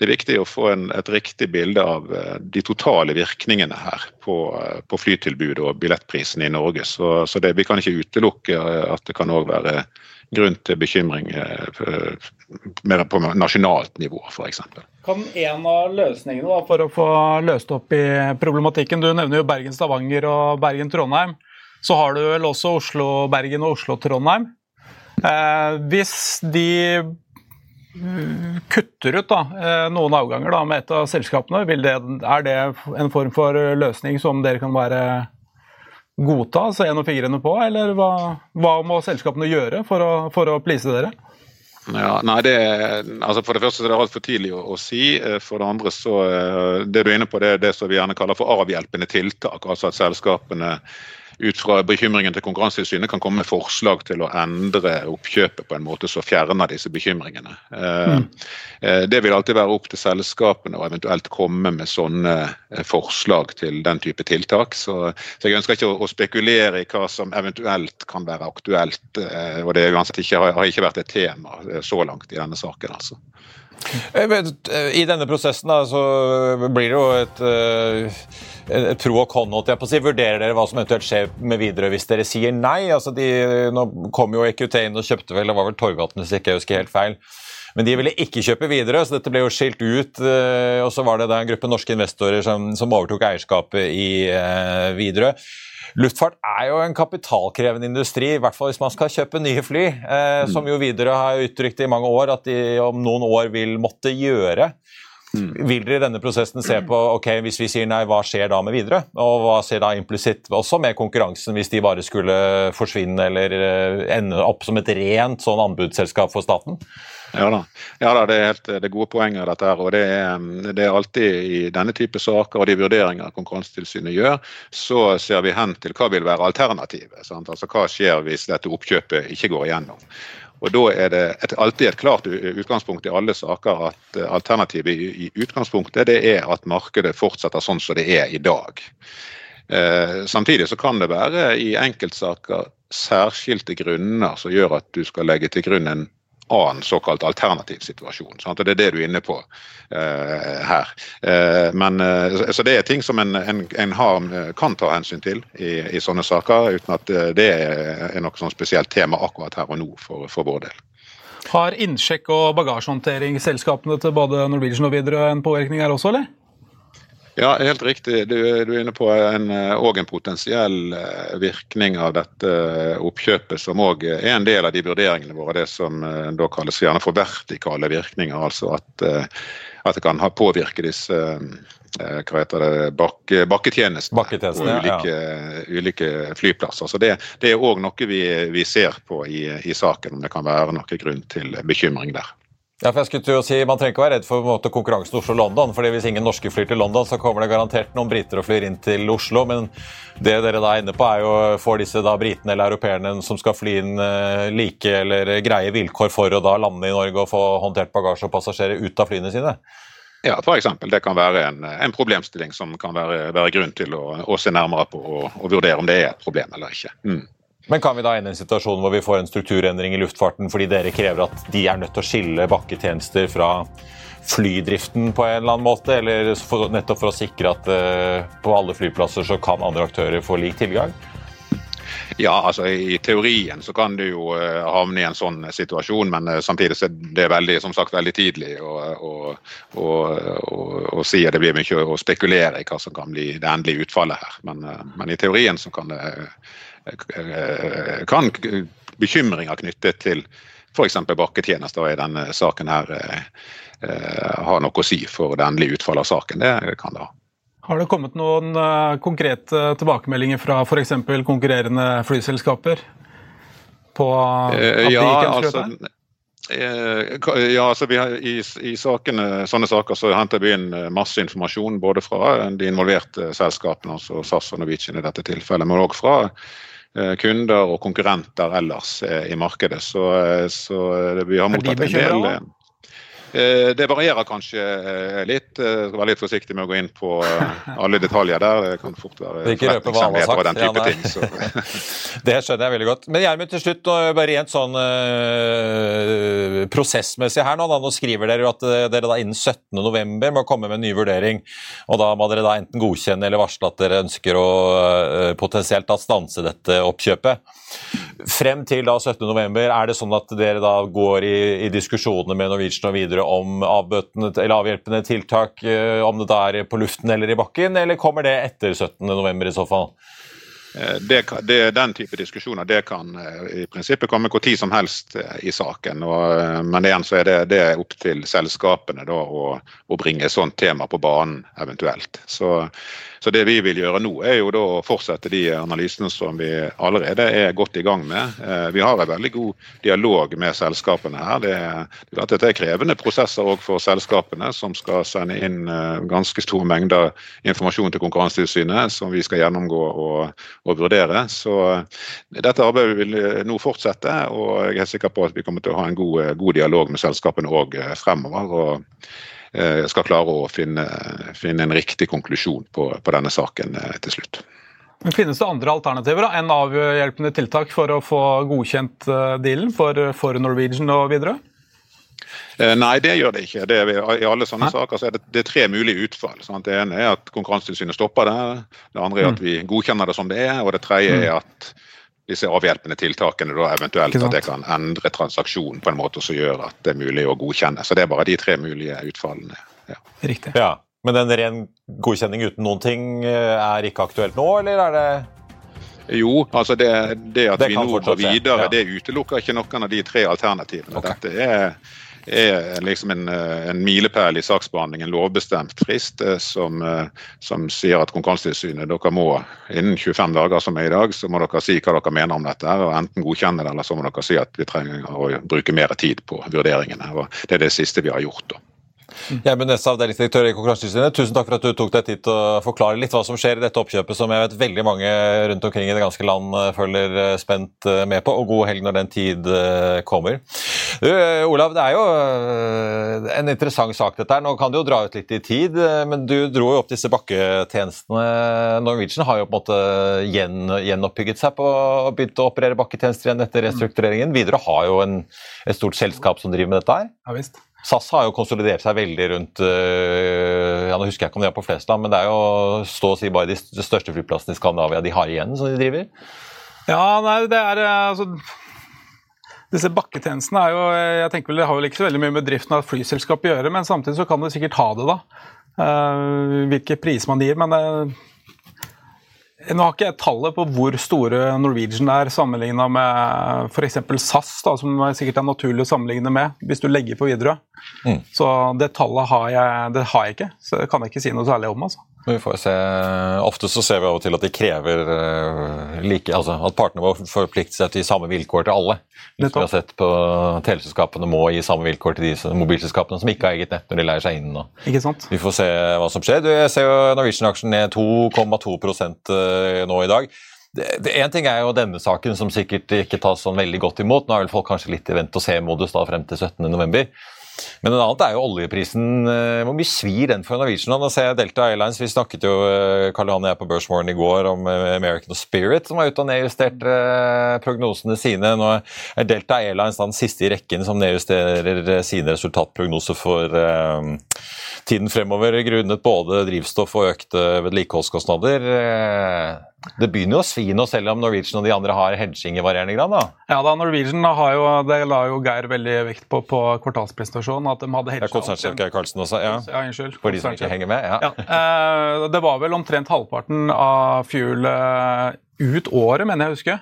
S7: det er viktig å få en, et riktig bilde av eh, de totale virkningene her på, eh, på flytilbudet og billettprisene i Norge. Så, så det, vi kan ikke utelukke eh, at det kan òg være grunn til bekymring mer på nasjonalt nivå, f.eks.
S2: Kan en av løsningene da, for å få løst opp i problematikken, du nevner jo Bergen-Stavanger og Bergen-Trondheim. Så har du vel også Oslo-Bergen og Oslo-Trondheim. Eh, hvis de kutter ut da, eh, noen avganger da, med et av selskapene, det, er det en form for løsning som dere kan bare godta, så gjennom fingrene på, eller hva, hva, må selskapene gjøre for å, for å please dere?
S7: Ja, nei, det, altså For det første så er det altfor tidlig å, å, si. Eh, for det andre så eh, det du er inne på, det er det som vi gjerne kaller for avhjelpende tiltak. altså at selskapene ut fra bekymringen til Konkurransetilsynet kan komme med forslag til å endre oppkjøpet på en måte som fjerner disse bekymringene. Mm. Det vil alltid være opp til selskapene å eventuelt komme med sånne forslag til den type tiltak. Så, så jeg ønsker ikke å, spekulere i hva som eventuelt kan være aktuelt. og Det ikke, har ikke vært et tema så langt i denne saken. altså.
S1: I denne prosessen da, så blir det jo et et pro og con, jeg på å si. Vurderer dere hva som eventuelt skjer med Widerøe hvis dere sier nei? Altså de, nå kom jo EQT inn og kjøpte vel, det var vel Torgvatn hvis jeg ikke husker helt feil. Men de ville ikke kjøpe videre, så dette ble jo skilt ut. Eh, og så var det da en gruppe norske investorer som, som overtok eierskapet i eh, Widerøe. Luftfart er jo en kapitalkrevende industri, i hvert fall hvis man skal kjøpe nye fly. Eh. Som jo Widerøe har uttrykt i mange år at de om noen år vil måtte gjøre. Vil dere i denne prosessen se på ok, hvis vi sier nei, hva skjer da med videre? Og hva skjer da implisitt også med konkurransen, hvis de bare skulle forsvinne eller uh, ende opp som et rent sånn anbudsselskap for staten?
S7: Ja da, ja da det er helt det gode poenget dette her, og det er, det er, alltid i denne type saker og de vurderinger Konkurransetilsynet gjør, så ser vi hen til hva vil være alternativet. Sant? Altså Hva skjer hvis dette oppkjøpet ikke går igjennom. Og Da er det et, alltid et klart utgangspunkt i alle saker at eh, alternativet i, i utgangspunktet det er at markedet fortsetter sånn som det er i dag. Eh, samtidig så kan det være i enkeltsaker særskilte grunner som gjør at du skal legge til grunn en annen såkalt alternativ situasjon. Sant? og Det er det du er inne på uh, her. Uh, men, uh, så Det er ting som en, en, en har, kan ta hensyn til i, i, sånne saker, uten at det er, er noe sånn spesielt tema akkurat her og nå for, for vår del.
S2: Har innsjekk og bagasjehåndtering selskapene til både Norwegian og Widerøe en påvirkning her også, eller?
S7: Ja, helt riktig. Du, du er inne på en, en potensiell eh, virkning av dette oppkjøpet, som òg er en del av de vurderingene våre. Det som eh, da kalles gjerne for vertikale virkninger. Altså at, eh, at det kan ha påvirke disse hva heter det, bakke, bakketjenestene på ulike, ja. ulike, flyplasser. Så Det, det er òg noe vi, vi, ser på i, i saken, om det kan være noen grunn til bekymring der.
S1: Ja, for jeg skulle til å si, Man trenger ikke være redd for måte, konkurransen Oslo-London. fordi Hvis ingen norske flyr til London, så kommer det garantert noen briter og flyr inn til Oslo. Men det dere da er inne på, er jo får disse da britene eller europeerne som skal fly inn uh, like eller greie vilkår for å da lande i Norge og få håndtert bagasje og passasjerer ut av flyene sine.
S7: Ja, f.eks. Det kan være en, en, problemstilling som kan være, være grunn til å, å, se nærmere på og, og, vurdere om det er et problem eller ikke. Mm.
S1: Men kan vi da ende i en situasjon hvor vi får en strukturendring i luftfarten fordi dere krever at de er nødt til å skille bakketjenester fra flydriften på en eller annen måte, eller for, nettopp for å sikre at uh, på alle flyplasser så kan andre aktører få lik tilgang?
S7: Ja, altså I teorien så kan du jo uh, havne i en sånn situasjon, men uh, samtidig så er det veldig, som sagt, veldig tidlig å, å, si at det blir mye å spekulere i hva som kan bli det endelige utfallet her. Men, men i teorien så kan det Eh, kan bekymringer knyttet til f.eks. bakketjenester i denne saken her eh, eh, har noe å si for det endelige utfallet av saken. Det kan det ha.
S2: Har det kommet noen konkrete tilbakemeldinger fra f.eks. konkurrerende flyselskaper på at
S7: de ikke ønsker altså. Ja, altså har, i, i sakene, sånne saker så henter vi inn masse informasjon både fra de involverte selskapene, altså SAS og Norwegian i dette tilfellet, men òg fra Eh, kunder og konkurrenter ellers eh, i markedet. Så, eh, så vi har mottatt en del Eh, det varierer kanskje eh, litt. Jeg eh, skal være litt forsiktig med å gå inn på alle detaljer der. Det kan fort være
S1: forretningshemmeligheter
S7: og den type ja,
S1: ting. det skjønner jeg veldig godt. Men Gjermund, til slutt, bare rent sånn uh, prosessmessig her nå. Da, nå skriver dere at dere da innen 17.11 må komme med en ny vurdering. og Da må dere da enten godkjenne eller varsle at dere ønsker å uh, potensielt da stanse dette oppkjøpet. Frem til da 17.11, er det sånn at dere da går i, i diskusjoner med Norwegian og videre om avhjelpende tiltak, eh, om det da er på luften eller i bakken, eller kommer det etter 17.11 i så fall?
S7: Eh, det, det, den type diskusjoner det kan eh, i prinsippet komme hvor tid som helst i saken. Og, men igjen så er det, det er opp til selskapene da, å, å, bringe et sånt tema på banen eventuelt. Så, Så det vi vil gjøre nå, er jo da å fortsette de analysene som vi allerede er godt i gang med. Eh, vi har en veldig god dialog med selskapene her. Det er, dette er krevende prosesser òg for selskapene, som skal sende inn eh, ganske store mengder informasjon til Konkurransetilsynet, som vi skal gjennomgå og, og vurdere. Så dette arbeidet vil nå fortsette, og jeg er sikker på at vi kommer til å ha en god, god dialog med selskapene òg fremover. og Eh, skal klare å finne, finne en riktig konklusjon på, på denne saken eh, til slutt.
S2: Men Finnes det andre alternativer da, enn avhjelpende tiltak for å få godkjent eh, dealen for, for Norwegian og videre?
S7: Nei, det gjør det ikke. Det er, I alle sånne Hæ? saker så er det, det er tre mulige utfall. Sant? Det ene er at Konkurransetilsynet stopper det. Det andre er at mm. vi godkjenner det som det er. Og det tredje er mm. at disse avhjelpende tiltakene da eventuelt at det kan endre transaksjonen på en måte som gjør at det er mulig å godkjenne. Så det er bare de tre mulige utfallene. Ja.
S2: Riktig.
S1: Ja, Men en ren godkjenning uten noen ting eh, er ikke aktuelt nå, eller er det
S7: jo, altså det, det at det vi nå går videre, ja. det utelukker ikke noen av de tre alternativene. Okay. Dette er er liksom en, eh, en milepæl i saksbehandling, en lovbestemt frist eh, som, eh, som sier at Konkurransetilsynet dere må innen 25 dager som er i dag, så må dere si hva dere mener om dette. og Enten godkjenne det, eller så må dere si at vi trenger å bruke mer tid på vurderingene. og Det er det siste vi har gjort. da.
S1: Gjermund Næss, avdelingsdirektør i Konkurransetilsynet. Tusen takk for at du tok deg tid til å forklare litt hva som skjer i dette oppkjøpet, som jeg vet veldig mange rundt omkring i det ganske land eh, følger eh, spent eh, med på. Og god helg når den tid kommer. Du, Olav, det er jo en interessant sak dette her. Nå kan det jo dra ut litt i tid, men du dro jo opp disse bakketjenestene. Norwegian har jo på en måte gjen, gjenoppbygget seg på og begynt å operere bakketjenester igjen etter restruktureringen. Widerøe har jo en, et stort selskap som driver med dette her.
S2: Ja, visst.
S1: SAS har jo konsolidert seg veldig rundt øh, ja, nå husker jeg ikke om de er på flest land, men det er jo stå og si bare de største flyplassene i Skandinavia de har igjen, som de driver?
S2: Ja, nei, det er øh, altså disse bakketjenestene er jo jeg tenker vel, det har vel ikke så veldig mye med driften av et flyselskap å gjøre, men samtidig så kan det sikkert ha det, da. Uh, hvilke priser man gir. Men uh, nå har ikke jeg tallet på hvor store Norwegian er sammenligna med f.eks. SAS, da, som sikkert er naturlig å sammenligne med, hvis du legger på Widerøe. Mm. Så det tallet har jeg, det har jeg ikke, så det kan jeg ikke si noe særlig om. altså.
S1: Vi får se. Ofte så ser vi av og til at de krever uh, like, altså at partene må forplikte seg til samme vilkår til alle. Hvis vi har sett på Teleselskapene må gi samme vilkår til de mobilselskapene som ikke har eget nett når de leier seg inn.
S2: Ikke sant?
S1: Vi får se hva som skjer. Du, jeg ser jo Norwegian-aksjen ned 2,2 uh, nå i dag. Én ting er jo denne saken, som sikkert ikke tas sånn veldig godt imot. Nå er vel folk kanskje litt i vent-og-se-modus frem til 17.11. Men en annet er jo oljeprisen. Eh, hvor mye svir den for Norwegian? Nå ser jeg Delta Airlines, Vi snakket jo eh, Karl Johan og jeg på Børsmorgen i går om eh, American Spirit, som var ute og nedjusterte prognosene sine. Nå er Delta Airlines den siste i rekken som nedjusterer sine resultatprognoser for tiden fremover, grunnet både drivstoff og økte vedlikeholdskostnader. Det begynner jo å svi nå, selv om Norwegian og de andre har hedging i varierende grad? da?
S2: Ja, da Norwegian har jo, det la jo Geir veldig vekt på på kvartalspresentasjonen. at de hadde hedget.
S1: Ja, Konsernsjef Geir Karlsen også, ja.
S2: ja unnskyld.
S1: For de som ikke henger med? ja. ja.
S2: Eh, det var vel omtrent halvparten av fuel ut året, mener jeg å huske.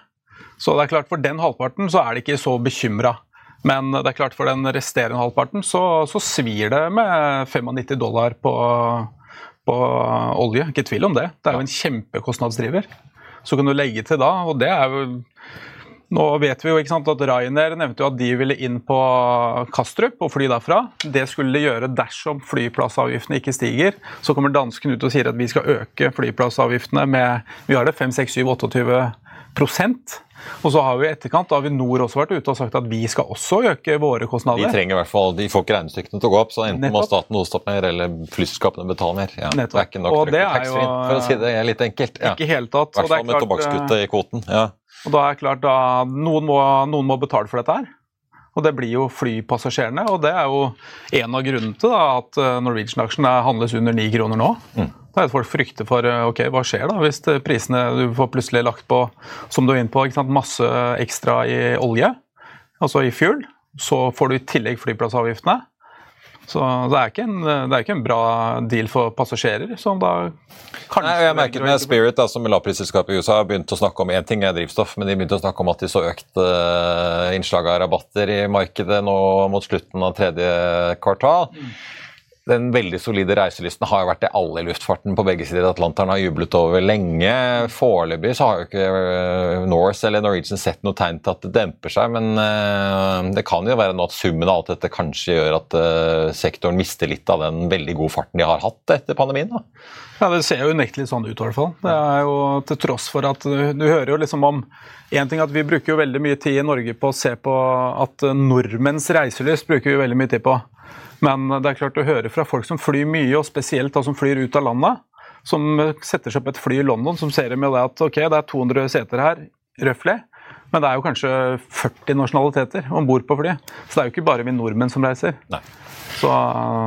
S2: Så det er klart for den halvparten så er de ikke så bekymra. Men det er klart for den resterende halvparten så, så svir det med 95 dollar på på olje. Ikke tvil om det. Det er jo en kjempekostnadsdriver. Så kan du legge til da, og det er jo nå vet vi jo ikke sant, at Ryanair nevnte jo at de ville inn på Kastrup og fly derfra. Det skulle de gjøre dersom flyplassavgiftene ikke stiger. Så kommer dansken ut og sier at vi skal øke flyplassavgiftene med vi har det 5, 6, 7, 28 og så har vi i etterkant Avinor også vært ute og sagt at vi skal også øke våre kostnader.
S1: De trenger i hvert fall, de får ikke regnestykkene til å gå opp, så enten Nettopp. må staten hoste opp mer, eller flyselskapene betale mer. Ja, det er ikke nok
S2: og det er jo,
S1: for å si det litt enkelt.
S2: Ja. Ikke helt tatt.
S1: I hvert fall med tobakkskuttet i kvoten. Ja.
S2: Og da er det klart da, noen må, noen må betale for dette her. Og det blir jo flypassasjerene. Og det er jo en av grunnene til da, at eh, Norwegian-aksjen handles under ni kroner nå. Mm. Det er at folk frykter for eh, ok, hva skjer da hvis prisene du får plutselig lagt på som du er inne på, masse ekstra i olje, altså i fuel. Så får du i tillegg flyplassavgiftene. Så det er, ikke en, det er ikke en bra deal for passasjerer. som da
S1: Nei, jeg merket med Spirit, da, som lavprisselskapet i USA, har begynt å snakke om én ting er drivstoff, men de begynte å snakke om at de så økt uh, innslag av rabatter i markedet nå mot slutten av tredje kvartal. Mm. Den veldig solide reiselysten har jo vært det alle i luftfarten på begge sider Atlanteren har jublet over lenge. Foreløpig så har jo ikke eh, Norse eller Norwegian sett noe tegn til at det demper seg, men eh, det kan jo være nå at summen av alt dette kanskje gjør at eh, sektoren mister litt av den veldig gode farten de har hatt etter pandemien. da.
S2: Ja, Det ser jo unektelig sånn ut, i hvert fall. Det er jo til tross for at du, du hører jo liksom om en ting at Vi bruker jo veldig mye tid i Norge på å se på at nordmenns reiselyst bruker vi veldig mye tid på. Men det er klart å høre fra folk som flyr mye, og spesielt da som flyr ut av landet, som setter seg opp et fly i London som ser med det at ok, det er 200 seter her, røftlig, men det er jo kanskje 40 nasjonaliteter om bord på flyet. Så det er jo ikke bare vi nordmenn som reiser.
S1: Nei.
S2: Så,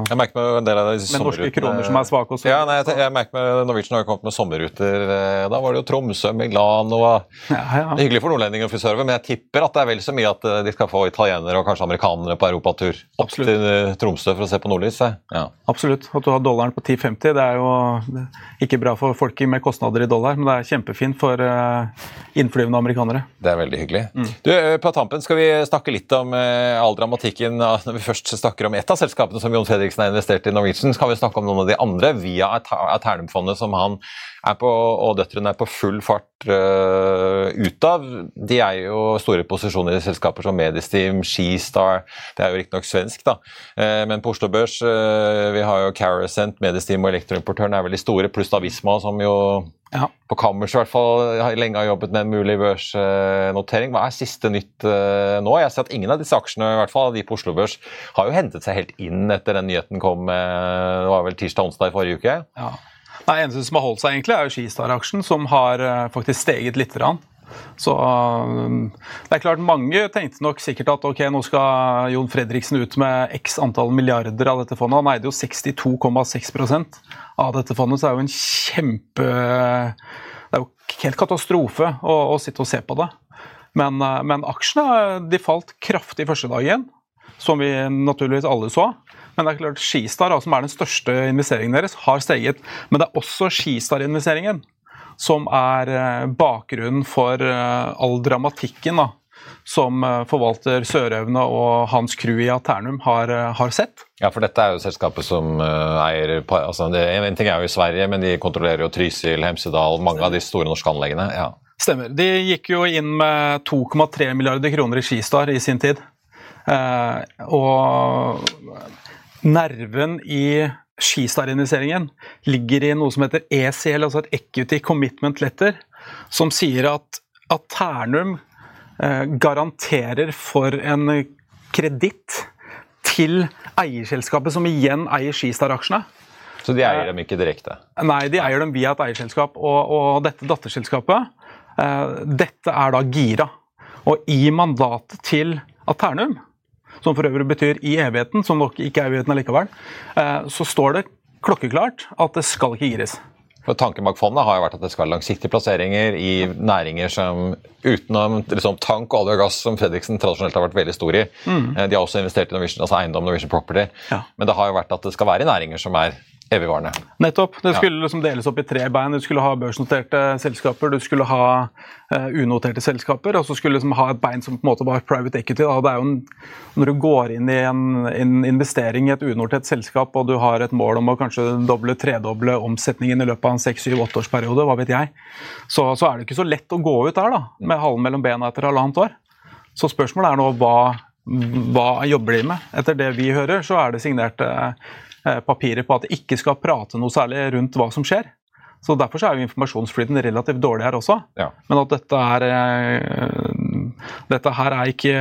S1: jeg merker med en del av de
S2: med norske kroner som er svake også.
S1: Ja, nei, jeg, jeg, merker med Norwegian har kommet med sommerruter. Eh, da var det jo Tromsø, Milano ja, ja. Hyggelig for nordlendinger å få serve, men jeg tipper at det er vel så mye at eh, de skal få italienere og kanskje amerikanere på europatur opp Absolutt. til eh, Tromsø for å se på nordlys. Ja.
S2: Absolutt. At du har dollaren på 10,50, det er jo ikke bra for folk med kostnader i dollar, men det er kjempefint for innflyvende amerikanere.
S1: Det er veldig hyggelig. Mm. Du, På tampen skal vi snakke litt om all dramatikken når vi først snakker om ett av selskapene selskapene som Jon Fredriksen har investert i Norwegian, så kan vi snakke om noen av de andre via Aternum-fondet, som han på, og døtrene er på full fart uh, ut av. De er jo store posisjoner i selskaper som Medistim, Skistar Det er jo riktignok svensk, da. Uh, men på Oslo Børs uh, vi har jo Carasent, Medistim og Elektroimportøren er veldig store, pluss Avisma, som jo ja. på Kammers i hvert fall lenge har jobbet med en mulig børsnotering. Hva er siste nytt nå? Jeg ser at ingen av disse aksjene, i hvert fall de på Oslo Børs, har jo hentet seg helt inn etter den nyheten kom det var vel tirsdag-onsdag i forrige uke?
S2: Ja. Nei, eneste som har holdt seg, egentlig er jo Skistar-aksjen, som har uh, faktisk steget litt. Rann. Så uh, det er klart Mange tenkte nok sikkert at ok, nå skal Jon Fredriksen ut med x antall milliarder av dette fondet. Han eide jo 62,6% av dette fondet, så det er jo en kjempe Det er jo helt katastrofe å, å sitte og se på det. Men, uh, men aksjene de falt kraftig første dagen, som vi naturligvis alle så. Men det er klart Skistar, som er den største investeringen deres, har steget. Men det er også Skistar-investeringen som er eh, bakgrunnen for eh, all dramatikken da, som eh, forvalter Sørøvne og hans crew i Aternum har, har, sett.
S1: Ja, for dette er jo selskapet som eier altså, det, En ting er jo i Sverige, men de kontrollerer jo Trysil, Hemsedal, mange av de store norske anleggene. ja.
S2: Stemmer. De gikk jo inn med 2,3 milliarder kroner i Skistar i sin tid. Eh, og nerven i Skistar-investeringen ligger i noe som heter ECL, altså et Equity Commitment Letter, som sier at, at Ternum eh, garanterer for en kreditt til eierselskapet, som igjen eier Skistar-aksjene.
S1: Så de eier dem ikke direkte?
S2: Nei, de eier dem via et eierselskap. Og, og dette datterselskapet, eh, dette er da Gira. Og i mandatet til Aternum som for øvrig betyr i evigheten, som nok ikke er evigheten allikevel, eh, så står det klokkeklart at det skal ikke gires.
S1: For Tanken bak fondet har jo vært at det skal være langsiktige plasseringer i næringer som utenom liksom, tank, olje og gass, som Fredriksen tradisjonelt har vært veldig stor i. Mm. Eh, de har også investert i Norwegian, altså eiendom Norwegian Property. Ja. Men det har jo vært at det skal være i næringer som er evigvarende.
S2: Nettopp. Det skulle liksom deles opp i tre bein. Du skulle ha børsnoterte selskaper, du skulle ha uh, unoterte selskaper, og så skulle du liksom ha et bein som på en måte var private equity. Da. Det er jo en, når du går inn i en, en, investering i et unotert selskap, og du har et mål om å kanskje doble, tredoble omsetningen i løpet av en seks, syv, åtteårsperiode, hva vet jeg, så, så, er det ikke så lett å gå ut der da, med halen mellom bena etter halvannet år. Så spørsmålet er nå hva, hva jobber de med? Etter det vi hører, så er det signert Eh, papirer på at de ikke skal prate noe særlig rundt hva som skjer. Så Derfor så er jo informasjonsflyten relativt dårlig her også. Ja. Men at dette er eh, Dette her er ikke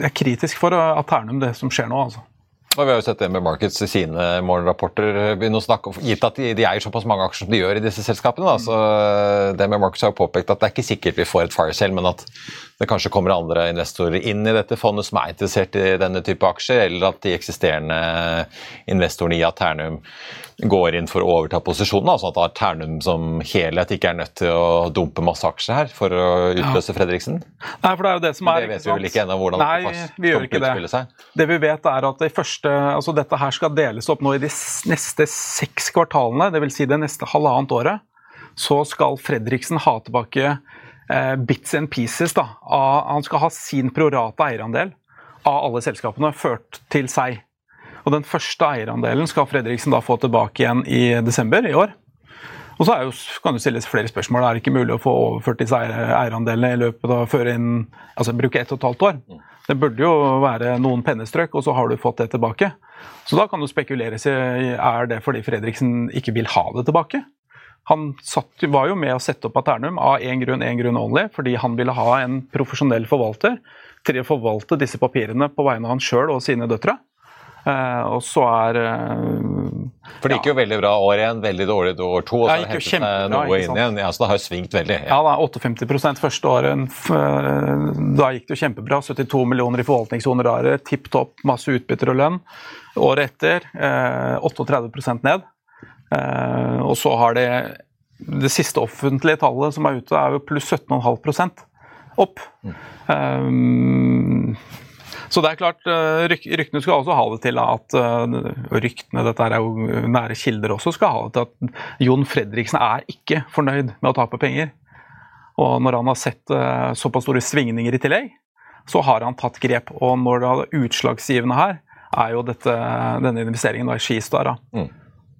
S2: er kritisk for Aternum, det som skjer nå. altså.
S1: Og Vi har jo sett det med Markets i sine morgenrapporter. snakke, Gitt at de, de eier såpass mange aksjer som de gjør i disse selskapene. Da, så det med Markets har jo påpekt at det er ikke sikkert vi får et fire sale, men at det kanskje kommer andre investorer inn i dette fondet som er interessert i denne type aksjer, eller at de eksisterende investorene i Aternum går inn for å overta posisjonen. Altså at Ternum som helhet ikke er nødt til å dumpe masse aksjer her for å utløse. Fredriksen?
S2: Nei, for Det er jo det som er...
S1: Det vet vi vel ikke ennå hvordan
S2: Nei, det vi gjør ikke det. Seg. Det vi vet er at det første, altså dette her skal deles opp nå i de neste seks kvartalene, dvs. Si det neste halvannet året. Så skal Fredriksen ha tilbake Eh, bits and pieces. Da, han skal ha sin prorate eierandel av alle selskapene ført til seg. Og Den første eierandelen skal Fredriksen da få tilbake igjen i desember i år. Og så jo, kan det stilles flere spørsmål. Er det ikke mulig å få overført disse eierandelene i løpet av før inn, altså bruke ett og et halvt år? Det burde jo være noen pennestrøk, og så har du fått det tilbake. Så da kan du spekulere i er det fordi Fredriksen ikke vil ha det tilbake. Han satt, var jo med å sette opp Aternum av én grunn, én grunn only, fordi han ville ha en profesjonell forvalter til å forvalte disse papirene på vegne av han sjøl og sine døtre. Uh, og så er uh,
S1: For det gikk jo veldig bra år én, veldig dårlig år to, og så hentet det noe inn igjen. Ja, så det har svingt veldig.
S2: Ja, ja da, 58 første året. Uh, da gikk det jo kjempebra. 72 millioner i forvaltningshonorarer, tipp topp, masse utbytter og lønn. Året etter 38% ned. Eh, og så har det det siste offentlige tallet som er ute, er jo pluss 17,5 opp. Mm. Um, så det er klart, eh, Ryktene skal også ha det til at og ryktene, dette er jo nære kilder også, skal ha det til at Jon Fredriksen er ikke fornøyd med å tape penger. Og når han har sett såpass store svingninger i tillegg, så har han tatt grep. Og når det er utslagsgivende her, er jo dette, denne investeringen i Skistar. Mm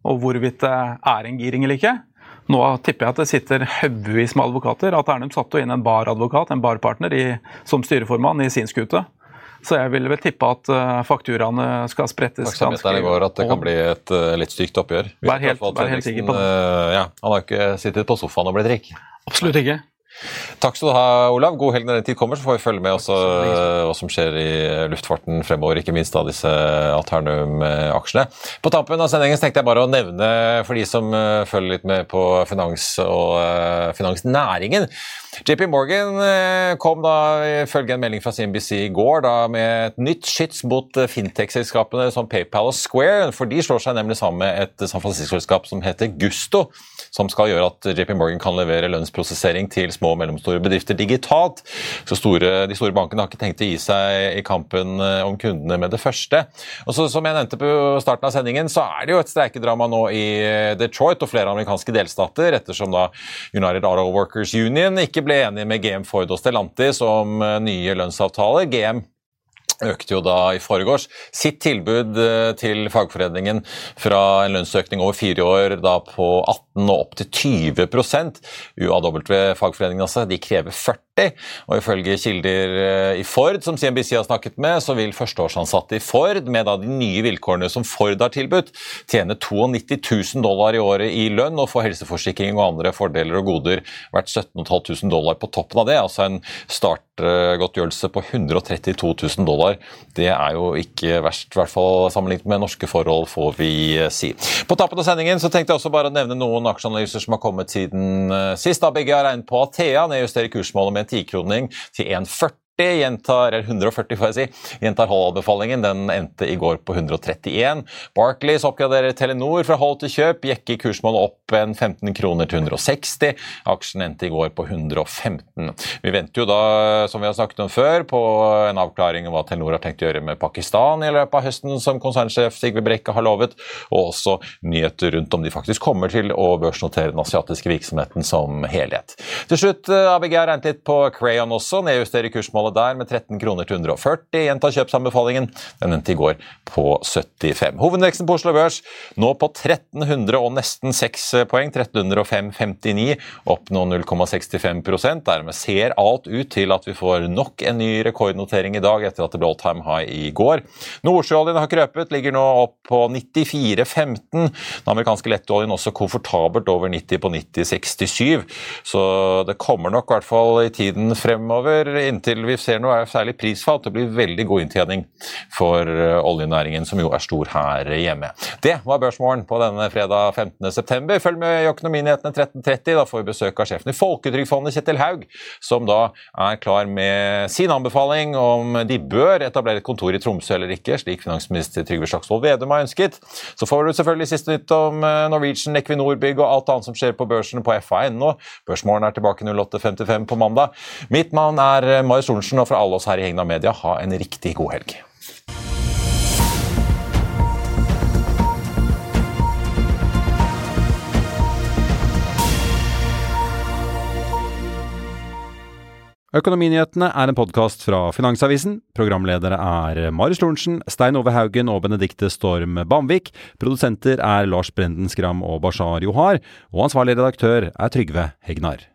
S2: og hvorvidt det er en giring eller ikke. Nå tipper jeg at det sitter haugevis med advokater. At Ernum satte inn en baradvokat, en barpartner, i, som styreformann i sin skute. Så jeg vil vel tippe at uh, fakturaene skal sprettes
S1: ganske i går at det kan bli et uh, litt stygt oppgjør.
S2: Vær helt, vær helt sikker på det.
S1: Uh, ja, han har ikke sittet på sofaen og blitt rik?
S2: Absolutt ikke.
S1: Takk skal du ha, Olav. God helg når den tid kommer, så får vi følge med også hva som skjer i luftfarten fremover. Ikke minst av disse Alternum-aksjene. På tampen av sendingen tenkte jeg bare å nevne, for de som eh, følger litt med på finans og finansnæringen JP Morgan eh, kom da ifølge en melding fra CNBC i går da, med et nytt skyts mot fintech-selskapene som PayPal og Square. For de slår seg nemlig sammen med et San Francisco-selskap som heter Gusto som skal gjøre at JP Morgan kan levere lønnsprosessering til små og mellomstore bedrifter digitalt. Så store, De store bankene har ikke tenkt å gi seg i kampen eh, om kundene med det første. Og så, Som jeg nevnte på starten av sendingen, så er det jo et streikedrama nå i eh, Detroit og flere amerikanske delstater, ettersom da United Auto Workers Union ikke ble enige med GM Ford og Stellantis om eh, nye lønnsavtaler. GM økte jo da i foregårs sitt tilbud eh, til fagforeningen fra en lønnsøkning over fire år da på 18 og opp til 20% UAW-fagforeningen altså, de krever 40 og ifølge kilder eh, i Ford, som CNBC har snakket med, så vil førsteårsansatte i Ford, med da de nye vilkårene som Ford har tilbudt, tjene 92 000 dollar i året i lønn og få helseforsikring og andre fordeler og goder verdt 17 500 dollar på toppen av det. Altså en startgodtgjørelse på 132 000 dollar. Det er jo ikke verst, i hvert fall sammenlignet med norske forhold, får vi eh, si. På tappen av sendingen så tenkte jeg også bare å nevne noen aksjeanalyser som har kommet siden eh, sist. Da begge har regnet på Athea, Thea nedjusterer kursmålet med tikroning til 1,40 gjentar, eller 140 får jeg si, gjentar Hall-anbefalingen. Den endte i går på 131. Barclays oppgraderer Telenor fra hold til kjøp, Jekker kursmålet opp en 15 kroner til 160. Aksjen endte i går på 115. Vi venter jo da, som vi har snakket om før, på en avklaring om hva Telenor har tenkt å gjøre med Pakistan i løpet av høsten, som konsernsjef Sigve Brekke har lovet, og også nyheter rundt om de faktisk kommer til å børsnotere den asiatiske virksomheten som helhet. Til slutt, eh, ABG har regnet litt på Crayon også, nedjusterer kursmålet der med 13 kroner til 140. Gjenta kjøpsanbefalingen. Den endte i går på 75. Hovedveksten på Oslo Børs nå på 1300 og nesten 6 poeng. 1305,59, opp nå 0,65% Dermed ser alt ut til at vi får nok en ny rekordnotering i dag etter at det ble all time high i går. Nordsjøoljen har krøpet, ligger nå opp på 94,15. Den amerikanske lettoljen også komfortabelt over 90 på 90,67. Så det kommer nok i hvert fall i tiden fremover inntil vi ser noe er særlig prisfall. Det blir veldig god inntjening for eh, oljenæringen, som jo er stor her hjemme. Det var Børsmorgen på denne fredag 15.9. Følg med i Økonominyhetene 13.30. Da får vi besøk av sjefen i Folketrygdfondet, Kjetil Haug, som da er klar med sin anbefaling om de bør etablere et kontor i Tromsø eller ikke, slik finansminister Trygve Slagsvold Vedum har ønsket. Så får du selvfølgelig siste nytt om eh, Norwegian, Equinor Bygg og alt annet som skjer på børsen på fa.no. Børsmorgen er tilbake 08.55 på mandag. Mitt navn er eh, Marius Sorensen og for alle oss her i Hegna Media, ha en riktig god helg.
S8: Økonominyhetene er en podkast fra Finansavisen. Programledere er Marius Lorentzen, Stein Ove Haugen og Benedikte Storm Bamvik. Produsenter er Lars Brenden Skram og Bashar Johar. Og ansvarlig redaktør er Trygve Hegnar.